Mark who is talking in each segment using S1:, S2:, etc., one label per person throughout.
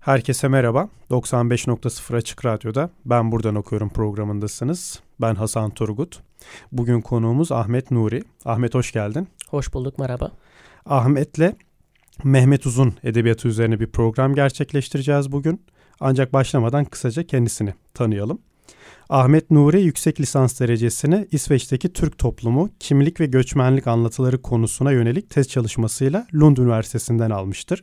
S1: Herkese merhaba. 95.0 Açık Radyo'da Ben Buradan Okuyorum programındasınız. Ben Hasan Turgut. Bugün konuğumuz Ahmet Nuri. Ahmet hoş geldin.
S2: Hoş bulduk, merhaba.
S1: Ahmet'le Mehmet Uzun edebiyatı üzerine bir program gerçekleştireceğiz bugün. Ancak başlamadan kısaca kendisini tanıyalım. Ahmet Nuri yüksek lisans derecesini İsveç'teki Türk toplumu, kimlik ve göçmenlik anlatıları konusuna yönelik tez çalışmasıyla Lund Üniversitesi'nden almıştır.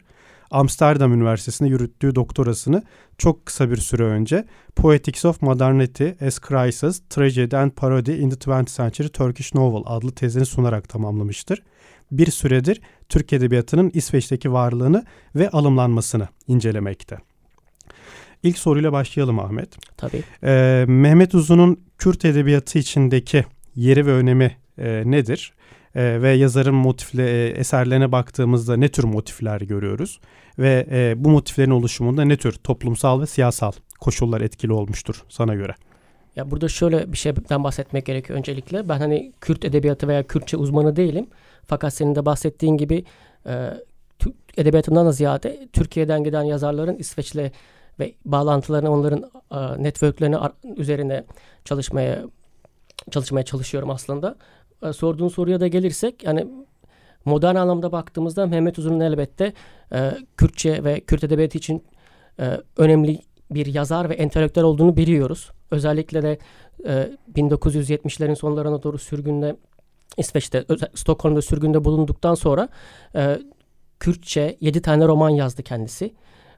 S1: Amsterdam Üniversitesi'nde yürüttüğü doktorasını çok kısa bir süre önce Poetics of Modernity as Crisis, Tragedy and Parody in the 20th Century Turkish Novel adlı tezini sunarak tamamlamıştır. Bir süredir Türk Edebiyatı'nın İsveç'teki varlığını ve alımlanmasını incelemekte. İlk soruyla başlayalım Ahmet.
S2: Tabii.
S1: Ee, Mehmet Uzun'un Kürt Edebiyatı içindeki yeri ve önemi e, nedir? E, ve yazarın motifle e, eserlerine baktığımızda ne tür motifler görüyoruz ve e, bu motiflerin oluşumunda ne tür toplumsal ve siyasal koşullar etkili olmuştur sana göre?
S2: Ya burada şöyle bir şeyden bahsetmek gerekiyor öncelikle. Ben hani Kürt edebiyatı veya Kürtçe uzmanı değilim. Fakat senin de bahsettiğin gibi e, edebiyatından da ziyade Türkiye'den giden yazarların İsveç'le ve bağlantılarını onların e, networklerini üzerine çalışmaya çalışmaya çalışıyorum aslında. E, sorduğun soruya da gelirsek yani modern anlamda baktığımızda Mehmet Uzun'un elbette e, Kürtçe ve Kürt edebiyatı için e, önemli bir yazar ve entelektüel olduğunu biliyoruz. Özellikle de e, 1970'lerin sonlarına doğru sürgünde İsveç'te, Stockholm'da sürgünde bulunduktan sonra e, Kürtçe 7 tane roman yazdı kendisi.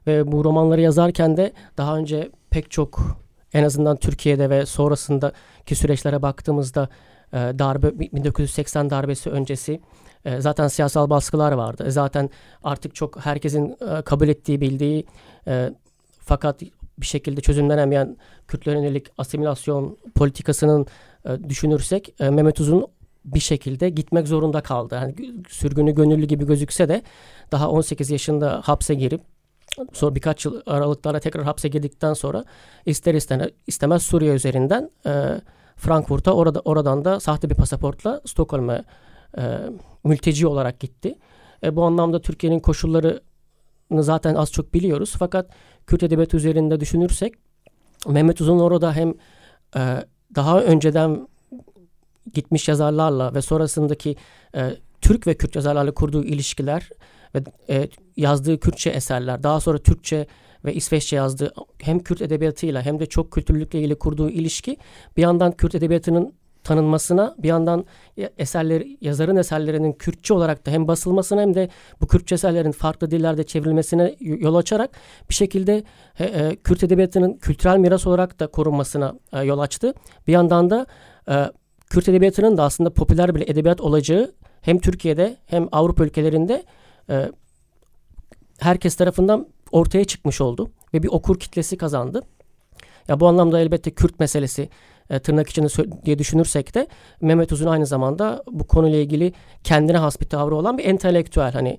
S2: Ve bu romanları yazarken de daha önce pek çok en azından Türkiye'de ve sonrasındaki süreçlere baktığımızda e, darbe 1980 darbesi öncesi e, zaten siyasal baskılar vardı. E, zaten artık çok herkesin kabul ettiği, bildiği fakat bir şekilde çözümlenemeyen Kürtlere yönelik asimilasyon politikasının düşünürsek Mehmet Uzun bir şekilde gitmek zorunda kaldı. Yani sürgünü gönüllü gibi gözükse de daha 18 yaşında hapse girip sonra birkaç yıl aralıklarla tekrar hapse girdikten sonra ister istemez Suriye üzerinden e, Frankfurt'a orada oradan da sahte bir pasaportla Stockholm'a e, mülteci olarak gitti. E, bu anlamda Türkiye'nin koşullarını zaten az çok biliyoruz. Fakat Kürt edebiyatı üzerinde düşünürsek Mehmet Uzun orada hem e, daha önceden gitmiş yazarlarla ve sonrasındaki e, Türk ve Kürt yazarlarla kurduğu ilişkiler ve e, yazdığı Kürtçe eserler, daha sonra Türkçe ve İsveççe yazdığı hem Kürt edebiyatıyla hem de çok kültürlükle ilgili kurduğu ilişki bir yandan Kürt edebiyatının tanınmasına bir yandan eserleri yazarın eserlerinin Kürtçe olarak da hem basılmasına hem de bu Kürtçe eserlerin farklı dillerde çevrilmesine yol açarak bir şekilde e, Kürt edebiyatının kültürel miras olarak da korunmasına e, yol açtı. Bir yandan da e, Kürt edebiyatının da aslında popüler bir edebiyat olacağı hem Türkiye'de hem Avrupa ülkelerinde e, herkes tarafından ortaya çıkmış oldu ve bir okur kitlesi kazandı. Ya bu anlamda elbette Kürt meselesi e, tırnak içinde diye düşünürsek de Mehmet Uzun aynı zamanda bu konuyla ilgili kendine has bir tavrı olan bir entelektüel. Hani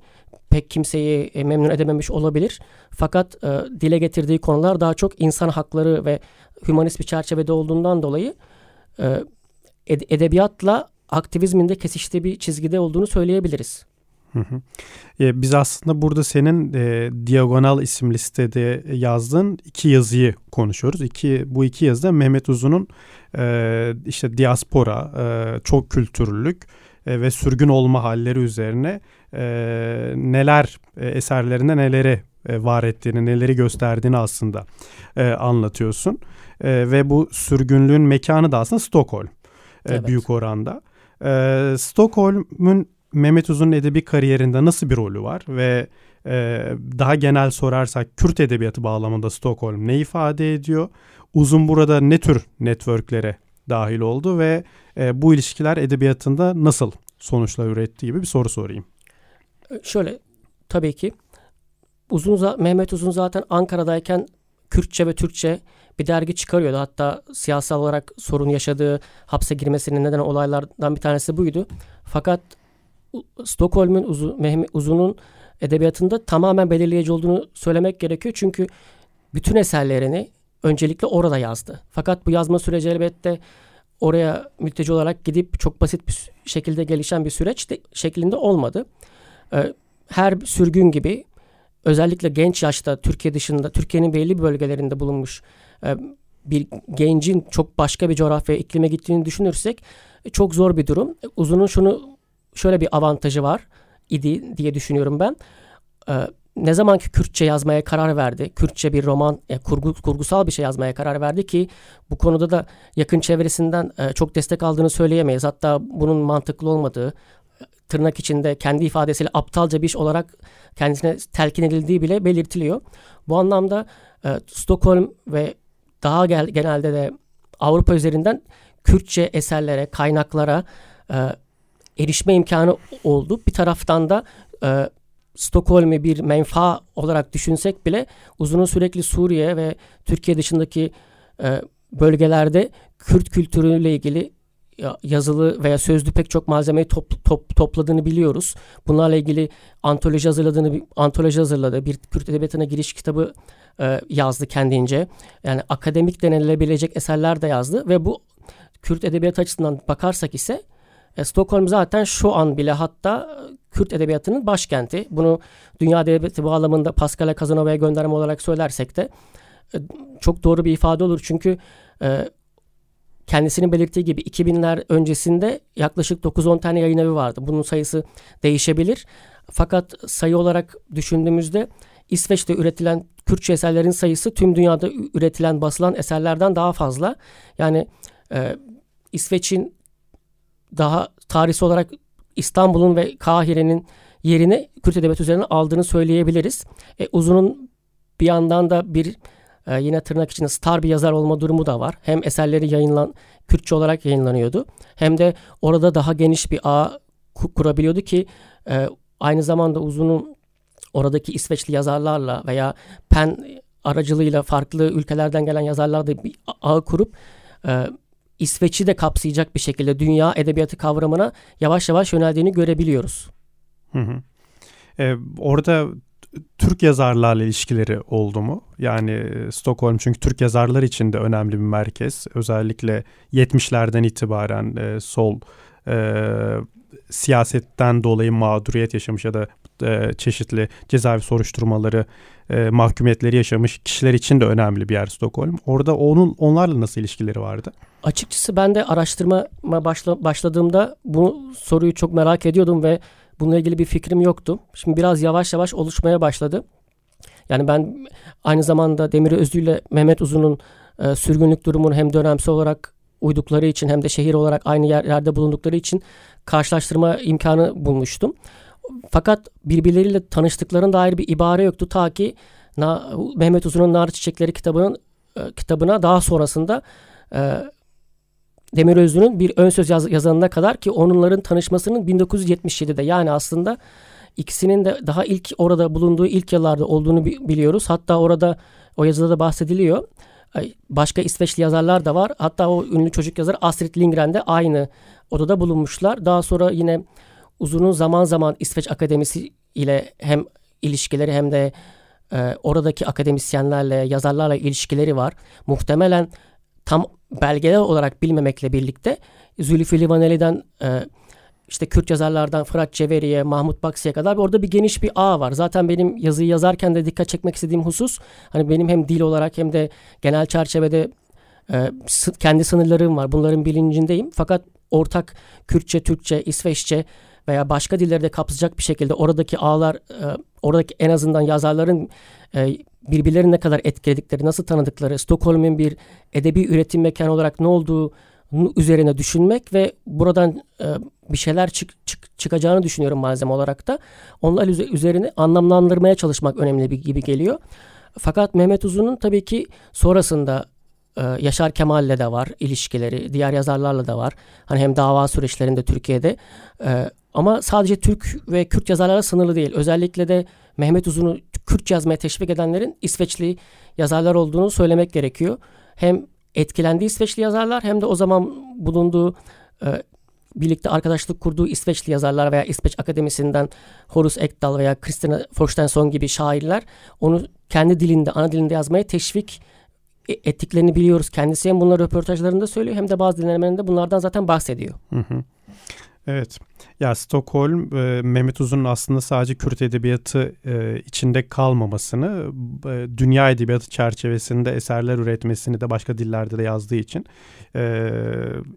S2: pek kimseyi e, memnun edememiş olabilir. Fakat e, dile getirdiği konular daha çok insan hakları ve hümanist bir çerçevede olduğundan dolayı e, edebiyatla aktivizmin de kesiştiği bir çizgide olduğunu söyleyebiliriz.
S1: Hı hı. E, biz aslında burada senin e, Diagonal isimli sitede yazdığın iki yazıyı konuşuyoruz. İki, bu iki yazıda Mehmet Uzun'un e, işte diaspora, e, çok kültürlülük e, ve sürgün olma halleri üzerine e, neler e, eserlerinde neleri e, var ettiğini, neleri gösterdiğini aslında e, anlatıyorsun. E, ve bu sürgünlüğün mekanı da aslında Stockholm e, evet. büyük oranda. E, Stockholm'un Mehmet Uzun'un edebi kariyerinde nasıl bir rolü var ve e, daha genel sorarsak Kürt edebiyatı bağlamında Stockholm ne ifade ediyor? Uzun burada ne tür networklere dahil oldu ve e, bu ilişkiler edebiyatında nasıl sonuçlar üretti gibi bir soru sorayım.
S2: Şöyle tabii ki Uzun Mehmet Uzun zaten Ankara'dayken Kürtçe ve Türkçe bir dergi çıkarıyordu. Hatta siyasal olarak sorun yaşadığı hapse girmesinin neden olaylardan bir tanesi buydu. Fakat Stockholm'un uzun, Uzun'un edebiyatında tamamen belirleyici olduğunu söylemek gerekiyor. Çünkü bütün eserlerini öncelikle orada yazdı. Fakat bu yazma süreci elbette oraya mülteci olarak gidip çok basit bir şekilde gelişen bir süreç de, şeklinde olmadı. Ee, her sürgün gibi özellikle genç yaşta Türkiye dışında, Türkiye'nin belli bölgelerinde bulunmuş e, bir gencin çok başka bir coğrafya iklime gittiğini düşünürsek e, çok zor bir durum. Uzun'un şunu şöyle bir avantajı var idi diye düşünüyorum ben. E, ne zaman ki Kürtçe yazmaya karar verdi, Kürtçe bir roman, kurgu, kurgusal bir şey yazmaya karar verdi ki bu konuda da yakın çevresinden çok destek aldığını söyleyemeyiz. Hatta bunun mantıklı olmadığı, tırnak içinde kendi ifadesiyle aptalca bir iş olarak kendisine telkin edildiği bile belirtiliyor. Bu anlamda e, Stockholm ve daha gel, genelde de Avrupa üzerinden Kürtçe eserlere, kaynaklara e, erişme imkanı oldu. Bir taraftan da e, Stockholm'u bir menfa olarak düşünsek bile uzun sürekli Suriye ve Türkiye dışındaki e, bölgelerde Kürt kültürüyle ilgili yazılı veya sözlü pek çok malzemeyi top, top, topladığını biliyoruz. Bunlarla ilgili antoloji hazırladığını antoloji hazırladı. Bir Kürt edebiyatına giriş kitabı e, yazdı kendince. Yani akademik denilebilecek eserler de yazdı ve bu Kürt edebiyat açısından bakarsak ise e, Stockholm zaten şu an bile hatta Kürt edebiyatının başkenti. Bunu dünya edebiyatı bağlamında Pascal Casanova'ya gönderme olarak söylersek de e, çok doğru bir ifade olur. Çünkü e, kendisinin belirttiği gibi 2000'ler öncesinde yaklaşık 9-10 tane yayın evi vardı. Bunun sayısı değişebilir. Fakat sayı olarak düşündüğümüzde İsveç'te üretilen Kürtçe eserlerin sayısı tüm dünyada üretilen basılan eserlerden daha fazla. Yani e, İsveç'in daha tarihsel olarak İstanbul'un ve Kahire'nin yerini Kürt edebiyatı üzerine aldığını söyleyebiliriz. E, Uzun'un bir yandan da bir e, yine tırnak içinde star bir yazar olma durumu da var. Hem eserleri yayınlan Kürtçe olarak yayınlanıyordu hem de orada daha geniş bir ağ kurabiliyordu ki e, aynı zamanda Uzun'un oradaki İsveçli yazarlarla veya PEN aracılığıyla farklı ülkelerden gelen yazarlarla bir ağ kurup e, İsveç'i de kapsayacak bir şekilde dünya edebiyatı kavramına yavaş yavaş yöneldiğini görebiliyoruz.
S1: Hı hı. Ee, orada Türk yazarlarla ilişkileri oldu mu? Yani e, Stockholm çünkü Türk yazarlar için de önemli bir merkez. Özellikle 70'lerden itibaren e, sol e, siyasetten dolayı mağduriyet yaşamış ya da e, çeşitli cezaevi soruşturmaları, e, mahkumiyetleri yaşamış kişiler için de önemli bir yer Stockholm. Orada onun onlarla nasıl ilişkileri vardı?
S2: Açıkçası ben de araştırmama başla, başladığımda bu soruyu çok merak ediyordum ve bununla ilgili bir fikrim yoktu. Şimdi biraz yavaş yavaş oluşmaya başladı. Yani ben aynı zamanda Demir Özlü ile Mehmet Uzun'un e, sürgünlük durumunu hem dönemsel olarak uydukları için hem de şehir olarak aynı yer, yerde bulundukları için karşılaştırma imkanı bulmuştum. Fakat birbirleriyle tanıştıklarına dair bir ibare yoktu ta ki Na, Mehmet Uzun'un Nar Çiçekleri kitabının e, kitabına daha sonrasında e, Demir Özlü'nün bir ön söz yaz, yazanına kadar ki onların tanışmasının 1977'de yani aslında ikisinin de daha ilk orada bulunduğu ilk yıllarda olduğunu biliyoruz. Hatta orada o yazıda da bahsediliyor. Başka İsveçli yazarlar da var. Hatta o ünlü çocuk yazar Astrid Lindgren de aynı odada bulunmuşlar. Daha sonra yine uzunun zaman zaman İsveç Akademisi ile hem ilişkileri hem de e, oradaki akademisyenlerle, yazarlarla ilişkileri var. Muhtemelen tam belgeler olarak bilmemekle birlikte Zülfü Livaneli'den e, işte Kürt yazarlardan Fırat Ceveri'ye, Mahmut Baksi'ye kadar orada bir geniş bir ağ var. Zaten benim yazıyı yazarken de dikkat çekmek istediğim husus hani benim hem dil olarak hem de genel çerçevede e, kendi sınırlarım var. Bunların bilincindeyim. Fakat ortak Kürtçe, Türkçe, İsveççe veya başka dilleri de kapsayacak bir şekilde oradaki ağlar, e, oradaki en azından yazarların e, birbirlerini ne kadar etkiledikleri, nasıl tanıdıkları, Stockholm'un bir edebi üretim mekanı olarak ne olduğu üzerine düşünmek ve buradan e, bir şeyler çık, çık, çıkacağını düşünüyorum malzeme olarak da. Onlar üzerine anlamlandırmaya çalışmak önemli bir gibi geliyor. Fakat Mehmet Uzun'un tabii ki sonrasında e, Yaşar Kemal'le de var ilişkileri, diğer yazarlarla da var. Hani hem dava süreçlerinde Türkiye'de. Ama sadece Türk ve Kürt yazarlarla sınırlı değil. Özellikle de Mehmet Uzun'u Kürt yazmaya teşvik edenlerin İsveçli yazarlar olduğunu söylemek gerekiyor. Hem etkilendiği İsveçli yazarlar hem de o zaman bulunduğu e, birlikte arkadaşlık kurduğu İsveçli yazarlar veya İsveç Akademisi'nden Horus Ekdal veya Kristina Forstenson gibi şairler onu kendi dilinde, ana dilinde yazmaya teşvik e, ettiklerini biliyoruz. Kendisi hem bunları röportajlarında söylüyor hem de bazı dinlemelerinde bunlardan zaten bahsediyor.
S1: Hı hı. Evet. Ya Stockholm e, Mehmet Uzun'un aslında sadece Kürt edebiyatı e, içinde kalmamasını, e, dünya edebiyatı çerçevesinde eserler üretmesini de başka dillerde de yazdığı için e,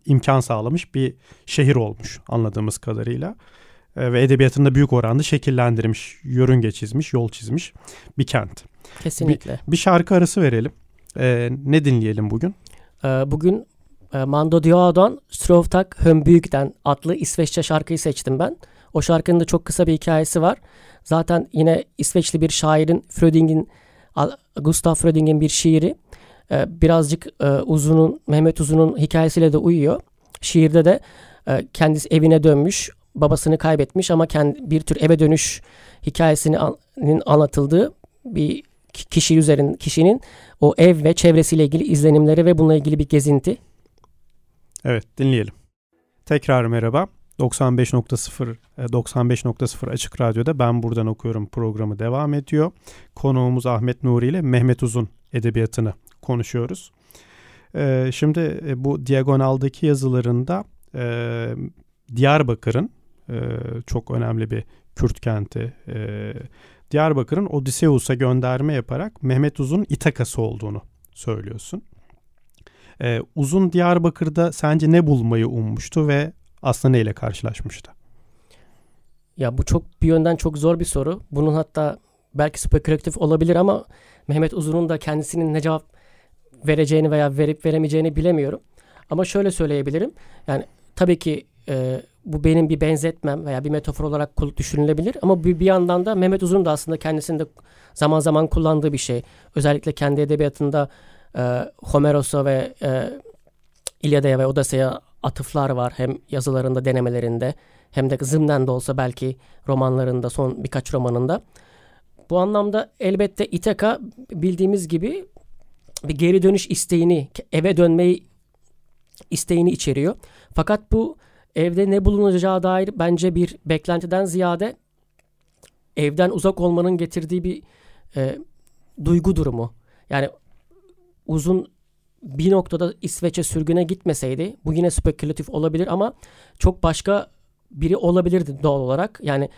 S1: imkan sağlamış bir şehir olmuş anladığımız kadarıyla. E, ve edebiyatında büyük oranda şekillendirmiş, yörünge çizmiş, yol çizmiş bir kent.
S2: Kesinlikle.
S1: Bir, bir şarkı arası verelim. E, ne dinleyelim bugün?
S2: Bugün Mando Diodon Strovtak Hömbüyük'ten adlı İsveççe şarkıyı seçtim ben. O şarkının da çok kısa bir hikayesi var. Zaten yine İsveçli bir şairin Fröding'in Gustav Fröding'in bir şiiri. E, birazcık e, Uzun'un Mehmet Uzun'un hikayesiyle de uyuyor. Şiirde de kendisi evine dönmüş, babasını kaybetmiş ama kendi bir tür eve dönüş hikayesinin anlatıldığı bir kişi üzerin kişinin o ev ve çevresiyle ilgili izlenimleri ve bununla ilgili bir gezinti
S1: Evet dinleyelim. Tekrar merhaba. 95.0 95.0 e, Açık Radyo'da Ben Buradan Okuyorum programı devam ediyor. Konuğumuz Ahmet Nuri ile Mehmet Uzun edebiyatını konuşuyoruz. Ee, şimdi e, bu Diagonal'daki yazılarında e, Diyarbakır'ın e, çok önemli bir Kürt kenti e, Diyarbakır'ın Odysseus'a gönderme yaparak Mehmet Uzun İtakası olduğunu söylüyorsun. Ee, uzun Diyarbakır'da sence ne bulmayı ummuştu ve aslında neyle karşılaşmıştı?
S2: Ya bu çok bir yönden çok zor bir soru. Bunun hatta belki spekülatif olabilir ama Mehmet Uzun'un da kendisinin ne cevap vereceğini veya verip veremeyeceğini bilemiyorum. Ama şöyle söyleyebilirim. Yani tabii ki e, bu benim bir benzetmem veya bir metafor olarak düşünülebilir. Ama bir, bir yandan da Mehmet Uzun da aslında kendisinde zaman zaman kullandığı bir şey. Özellikle kendi edebiyatında e, Homeros'a ve e, İlyada'ya ve Odyssey'e atıflar var. Hem yazılarında, denemelerinde hem de zımnen de olsa belki romanlarında, son birkaç romanında. Bu anlamda elbette İtaka bildiğimiz gibi bir geri dönüş isteğini, eve dönmeyi isteğini içeriyor. Fakat bu evde ne bulunacağı dair bence bir beklentiden ziyade evden uzak olmanın getirdiği bir e, duygu durumu. Yani uzun bir noktada İsveç'e sürgüne gitmeseydi bu yine spekülatif olabilir ama çok başka biri olabilirdi doğal olarak. Yani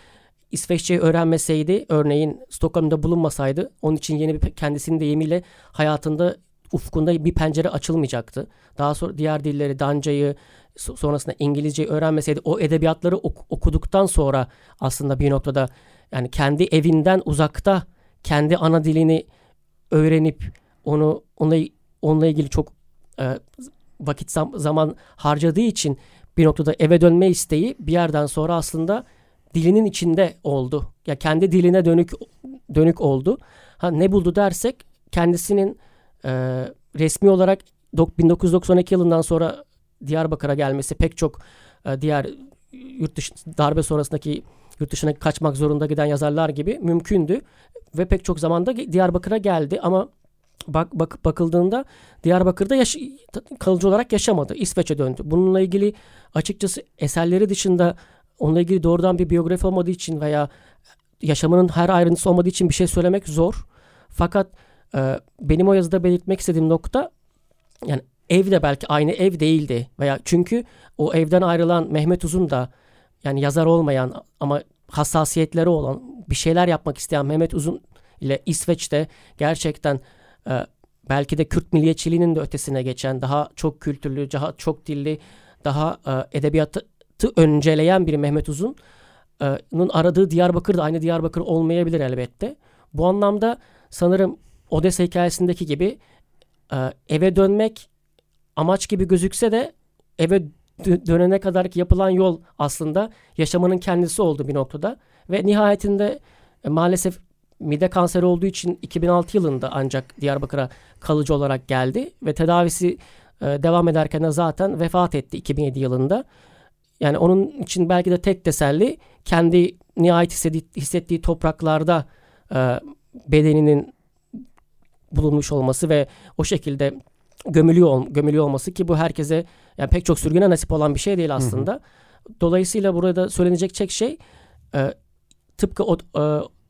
S2: İsveççeyi öğrenmeseydi örneğin Stockholm'da bulunmasaydı onun için yeni bir kendisinin deyimiyle hayatında ufkunda bir pencere açılmayacaktı. Daha sonra diğer dilleri Danca'yı sonrasında İngilizceyi öğrenmeseydi o edebiyatları ok- okuduktan sonra aslında bir noktada yani kendi evinden uzakta kendi ana dilini öğrenip onu onunla, onunla ilgili çok e, vakit zam, zaman harcadığı için bir noktada eve dönme isteği bir yerden sonra aslında dilinin içinde oldu. Ya kendi diline dönük dönük oldu. Ha ne buldu dersek kendisinin e, resmi olarak 1992 yılından sonra Diyarbakır'a gelmesi pek çok e, diğer yurt dışı darbe sonrasındaki yurt dışına kaçmak zorunda giden yazarlar gibi mümkündü ve pek çok zamanda Diyarbakır'a geldi ama bak, bak bakıldığında Diyarbakır'da yaş- kalıcı olarak yaşamadı. İsveç'e döndü. Bununla ilgili açıkçası eserleri dışında onunla ilgili doğrudan bir biyografi olmadığı için veya yaşamının her ayrıntısı olmadığı için bir şey söylemek zor. Fakat e, benim o yazıda belirtmek istediğim nokta yani ev de belki aynı ev değildi veya çünkü o evden ayrılan Mehmet Uzun da yani yazar olmayan ama hassasiyetleri olan bir şeyler yapmak isteyen Mehmet Uzun ile İsveç'te gerçekten e, belki de Kürt milliyetçiliğinin de ötesine geçen daha çok kültürlü, daha çok dilli, daha e, edebiyatı önceleyen bir Mehmet Uzun'un aradığı Diyarbakır da aynı Diyarbakır olmayabilir elbette. Bu anlamda sanırım Odessa hikayesindeki gibi e, eve dönmek amaç gibi gözükse de eve dönene kadar yapılan yol aslında yaşamanın kendisi oldu bir noktada. Ve nihayetinde e, maalesef mide kanseri olduğu için 2006 yılında ancak Diyarbakır'a kalıcı olarak geldi ve tedavisi e, devam ederken de zaten vefat etti 2007 yılında. Yani onun için belki de tek teselli kendi nihayet hissettiği, hissettiği topraklarda e, bedeninin bulunmuş olması ve o şekilde gömülüyor, gömülüyor olması ki bu herkese yani pek çok sürgüne nasip olan bir şey değil aslında. Hı hı. Dolayısıyla burada söylenecek tek şey e, tıpkı o, e,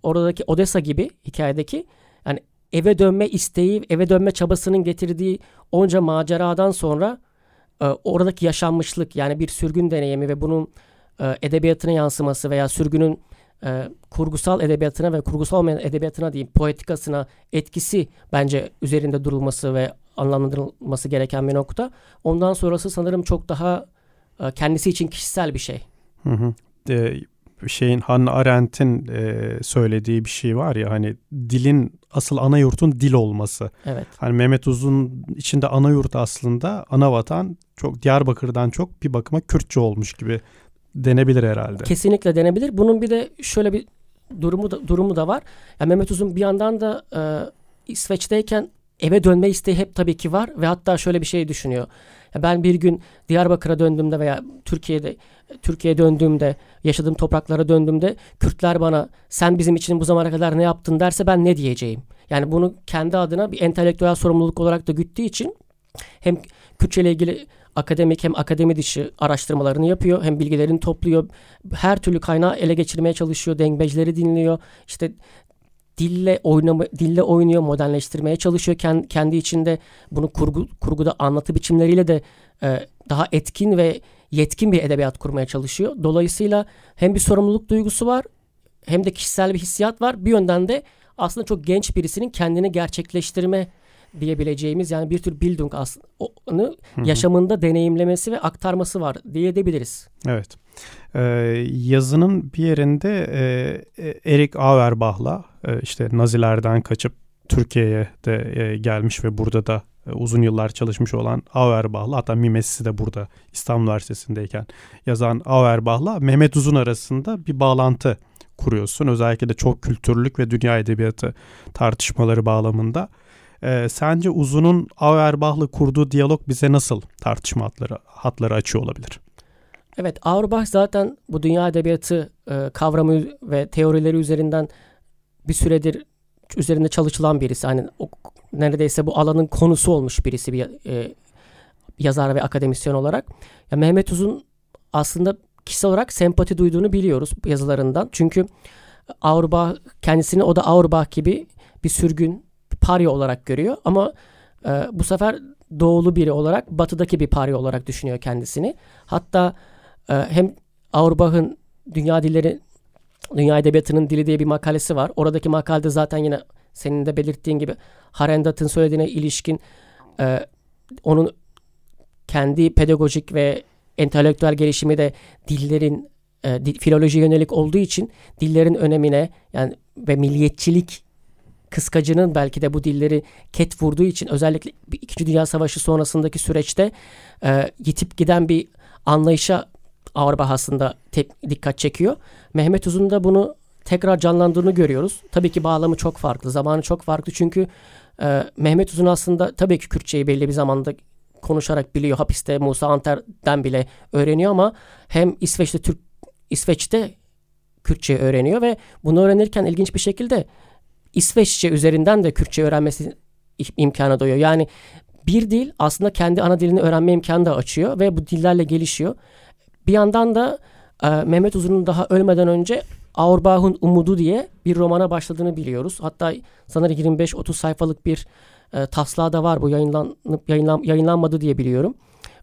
S2: oradaki Odessa gibi hikayedeki yani eve dönme isteği, eve dönme çabasının getirdiği onca maceradan sonra e, oradaki yaşanmışlık yani bir sürgün deneyimi ve bunun e, edebiyatına yansıması veya sürgünün e, kurgusal edebiyatına ve kurgusal olmayan edebiyatına diyeyim poetikasına etkisi bence üzerinde durulması ve anlamlandırılması gereken bir nokta. Ondan sonrası sanırım çok daha e, kendisi için kişisel bir şey.
S1: Hı hı. E, şeyin Hannah Arendt'in e, söylediği bir şey var ya hani dilin asıl ana yurtun dil olması.
S2: Evet.
S1: Hani Mehmet Uzun içinde ana yurt aslında ana vatan çok Diyarbakır'dan çok bir bakıma Kürtçe olmuş gibi denebilir herhalde.
S2: Kesinlikle denebilir. Bunun bir de şöyle bir durumu da, durumu da var. Yani Mehmet Uzun bir yandan da e, İsveç'teyken eve dönme isteği hep tabii ki var ve hatta şöyle bir şey düşünüyor. Ben bir gün Diyarbakır'a döndüğümde veya Türkiye'de Türkiye'ye döndüğümde, yaşadığım topraklara döndüğümde Kürtler bana sen bizim için bu zamana kadar ne yaptın derse ben ne diyeceğim? Yani bunu kendi adına bir entelektüel sorumluluk olarak da güttüğü için hem Kürtçe ile ilgili akademik hem akademi dışı araştırmalarını yapıyor. Hem bilgilerini topluyor. Her türlü kaynağı ele geçirmeye çalışıyor. Dengbejleri dinliyor. İşte dille oynama, dille oynuyor, modernleştirmeye çalışıyor kendi, kendi içinde. Bunu kurgu, kurguda anlatı biçimleriyle de e, daha etkin ve yetkin bir edebiyat kurmaya çalışıyor. Dolayısıyla hem bir sorumluluk duygusu var hem de kişisel bir hissiyat var. Bir yönden de aslında çok genç birisinin kendini gerçekleştirme diyebileceğimiz yani bir tür Bildung aslında yaşamında deneyimlemesi ve aktarması var diyebiliriz.
S1: Evet. Ee, yazının bir yerinde e, e, Erik Auerbach'la e, işte Nazilerden kaçıp Türkiye'ye de e, gelmiş ve burada da e, uzun yıllar çalışmış olan Auerbach'la hatta mimesisi de burada İstanbul Üniversitesi'ndeyken yazan Auerbach'la Mehmet Uzun arasında bir bağlantı kuruyorsun. Özellikle de çok kültürlük ve dünya edebiyatı tartışmaları bağlamında. E, sence Uzun'un Auerbach'la kurduğu diyalog bize nasıl tartışma hatları, hatları açıyor olabilir?
S2: Evet Auerbach zaten bu dünya edebiyatı e, kavramı ve teorileri üzerinden bir süredir üzerinde çalışılan birisi. Hani o, neredeyse bu alanın konusu olmuş birisi bir e, yazar ve akademisyen olarak. Ya Mehmet Uzun aslında kişisel olarak sempati duyduğunu biliyoruz yazılarından. Çünkü Auerbach kendisini o da Auerbach gibi bir sürgün, parya olarak görüyor. Ama e, bu sefer doğulu biri olarak batıdaki bir parya olarak düşünüyor kendisini. Hatta e, hem Auerbach'ın Dünya Dilleri Dünya Edebiyatı'nın Dili diye bir makalesi var. Oradaki makalede zaten yine senin de belirttiğin gibi Harendat'ın söylediğine ilişkin e, onun kendi pedagojik ve entelektüel gelişimi de dillerin e, dil, filoloji yönelik olduğu için dillerin önemine yani ve milliyetçilik kıskacının belki de bu dilleri ket vurduğu için özellikle İkinci Dünya Savaşı sonrasındaki süreçte e, yitip giden bir anlayışa Auerbach aslında tek, dikkat çekiyor. Mehmet Uzun da bunu tekrar canlandığını görüyoruz. Tabii ki bağlamı çok farklı, zamanı çok farklı çünkü e, Mehmet Uzun aslında tabii ki Kürtçeyi belli bir zamanda konuşarak biliyor. Hapiste Musa Anter'den bile öğreniyor ama hem İsveç'te Türk İsveç'te Kürtçe öğreniyor ve bunu öğrenirken ilginç bir şekilde İsveççe üzerinden de Kürtçe öğrenmesi imkanı doğuyor. Yani bir dil aslında kendi ana dilini öğrenme imkanı da açıyor ve bu dillerle gelişiyor. Bir yandan da e, Mehmet Uzun'un daha ölmeden önce Auerbach'ın Umudu diye bir romana başladığını biliyoruz. Hatta sanırım 25-30 sayfalık bir e, taslağı da var bu yayınlanıp yayınlan, yayınlanmadı diye biliyorum.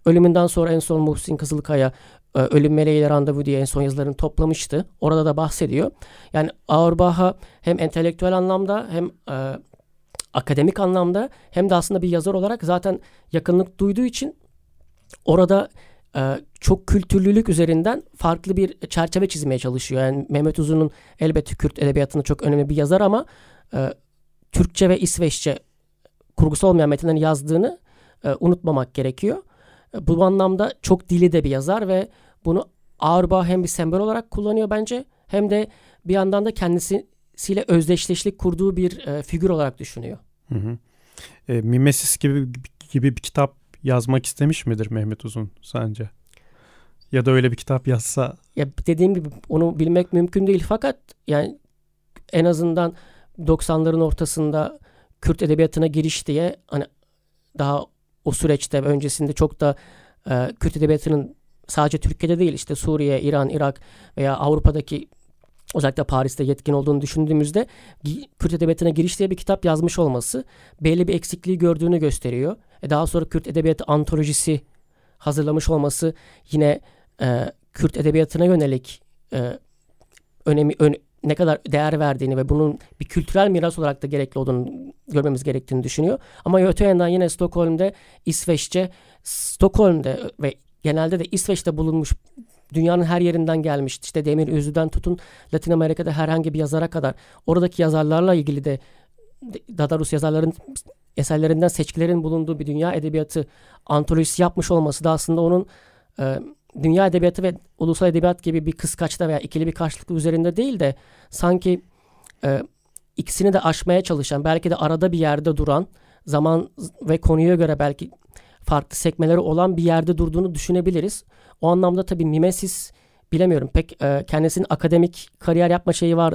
S2: Ölümünden sonra en son Muhsin Kızılkaya Ölüm Meleğiyle Randevu diye en son yazılarını toplamıştı. Orada da bahsediyor. Yani Auerbach'a hem entelektüel anlamda hem e, akademik anlamda hem de aslında bir yazar olarak zaten yakınlık duyduğu için orada e, çok kültürlülük üzerinden farklı bir çerçeve çizmeye çalışıyor. Yani Mehmet Uzun'un elbette Kürt edebiyatında çok önemli bir yazar ama e, Türkçe ve İsveççe kurgusal olmayan metinlerini yazdığını e, unutmamak gerekiyor. E, bu anlamda çok dili de bir yazar ve bunu Auerbach hem bir sembol olarak kullanıyor bence hem de bir yandan da kendisi mimesiyle özdeşleşlik kurduğu bir e, figür olarak düşünüyor.
S1: Hı hı. E, Mimesis gibi gibi bir kitap yazmak istemiş midir Mehmet Uzun sence? Ya da öyle bir kitap yazsa?
S2: Ya dediğim gibi onu bilmek mümkün değil fakat yani en azından 90'ların ortasında Kürt edebiyatına giriş diye hani daha o süreçte öncesinde çok da e, Kürt edebiyatının sadece Türkiye'de değil işte Suriye, İran, Irak veya Avrupa'daki özellikle Paris'te yetkin olduğunu düşündüğümüzde Kürt edebiyatına giriş diye bir kitap yazmış olması belli bir eksikliği gördüğünü gösteriyor. E daha sonra Kürt edebiyatı antolojisi hazırlamış olması yine e, Kürt edebiyatına yönelik e, önemi ön, ne kadar değer verdiğini ve bunun bir kültürel miras olarak da gerekli olduğunu görmemiz gerektiğini düşünüyor. Ama öte yandan yine Stockholm'de İsveççe, Stockholm'de ve genelde de İsveç'te bulunmuş dünyanın her yerinden gelmiş. İşte Demir Özü'den tutun Latin Amerika'da herhangi bir yazara kadar oradaki yazarlarla ilgili de Dadarus yazarların eserlerinden seçkilerin bulunduğu bir dünya edebiyatı antolojisi yapmış olması da aslında onun e, dünya edebiyatı ve ulusal edebiyat gibi bir kıskaçta veya ikili bir karşılıklı üzerinde değil de sanki e, ikisini de aşmaya çalışan belki de arada bir yerde duran zaman ve konuya göre belki farklı sekmeleri olan bir yerde durduğunu düşünebiliriz. O anlamda tabii Mimesis bilemiyorum pek e, kendisinin akademik kariyer yapma şeyi var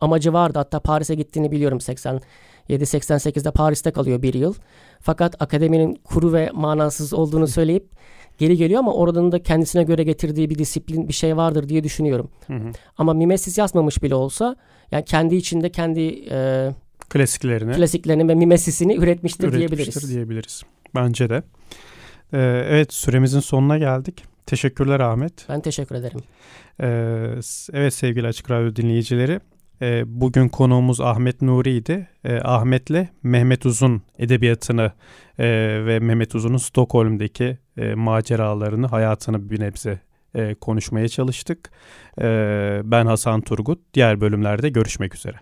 S2: amacı vardı. Hatta Paris'e gittiğini biliyorum 87-88'de Paris'te kalıyor bir yıl. Fakat akademinin kuru ve manasız olduğunu söyleyip geri geliyor ama oradan da kendisine göre getirdiği bir disiplin bir şey vardır diye düşünüyorum. Hı hı. Ama Mimesis yazmamış bile olsa yani kendi içinde kendi e,
S1: klasiklerini
S2: klasiklerini ve Mimesis'ini üretmiştir, üretmiştir
S1: diyebiliriz. diyebiliriz. Bence de. Ee, evet süremizin sonuna geldik. Teşekkürler Ahmet.
S2: Ben teşekkür ederim.
S1: Ee, evet sevgili Açık Radyo dinleyicileri. E, bugün konuğumuz Ahmet Nuri'ydi. E, Ahmet'le Mehmet Uzun edebiyatını e, ve Mehmet Uzun'un Stockholm'daki e, maceralarını, hayatını bir nebze e, konuşmaya çalıştık. E, ben Hasan Turgut. Diğer bölümlerde görüşmek üzere.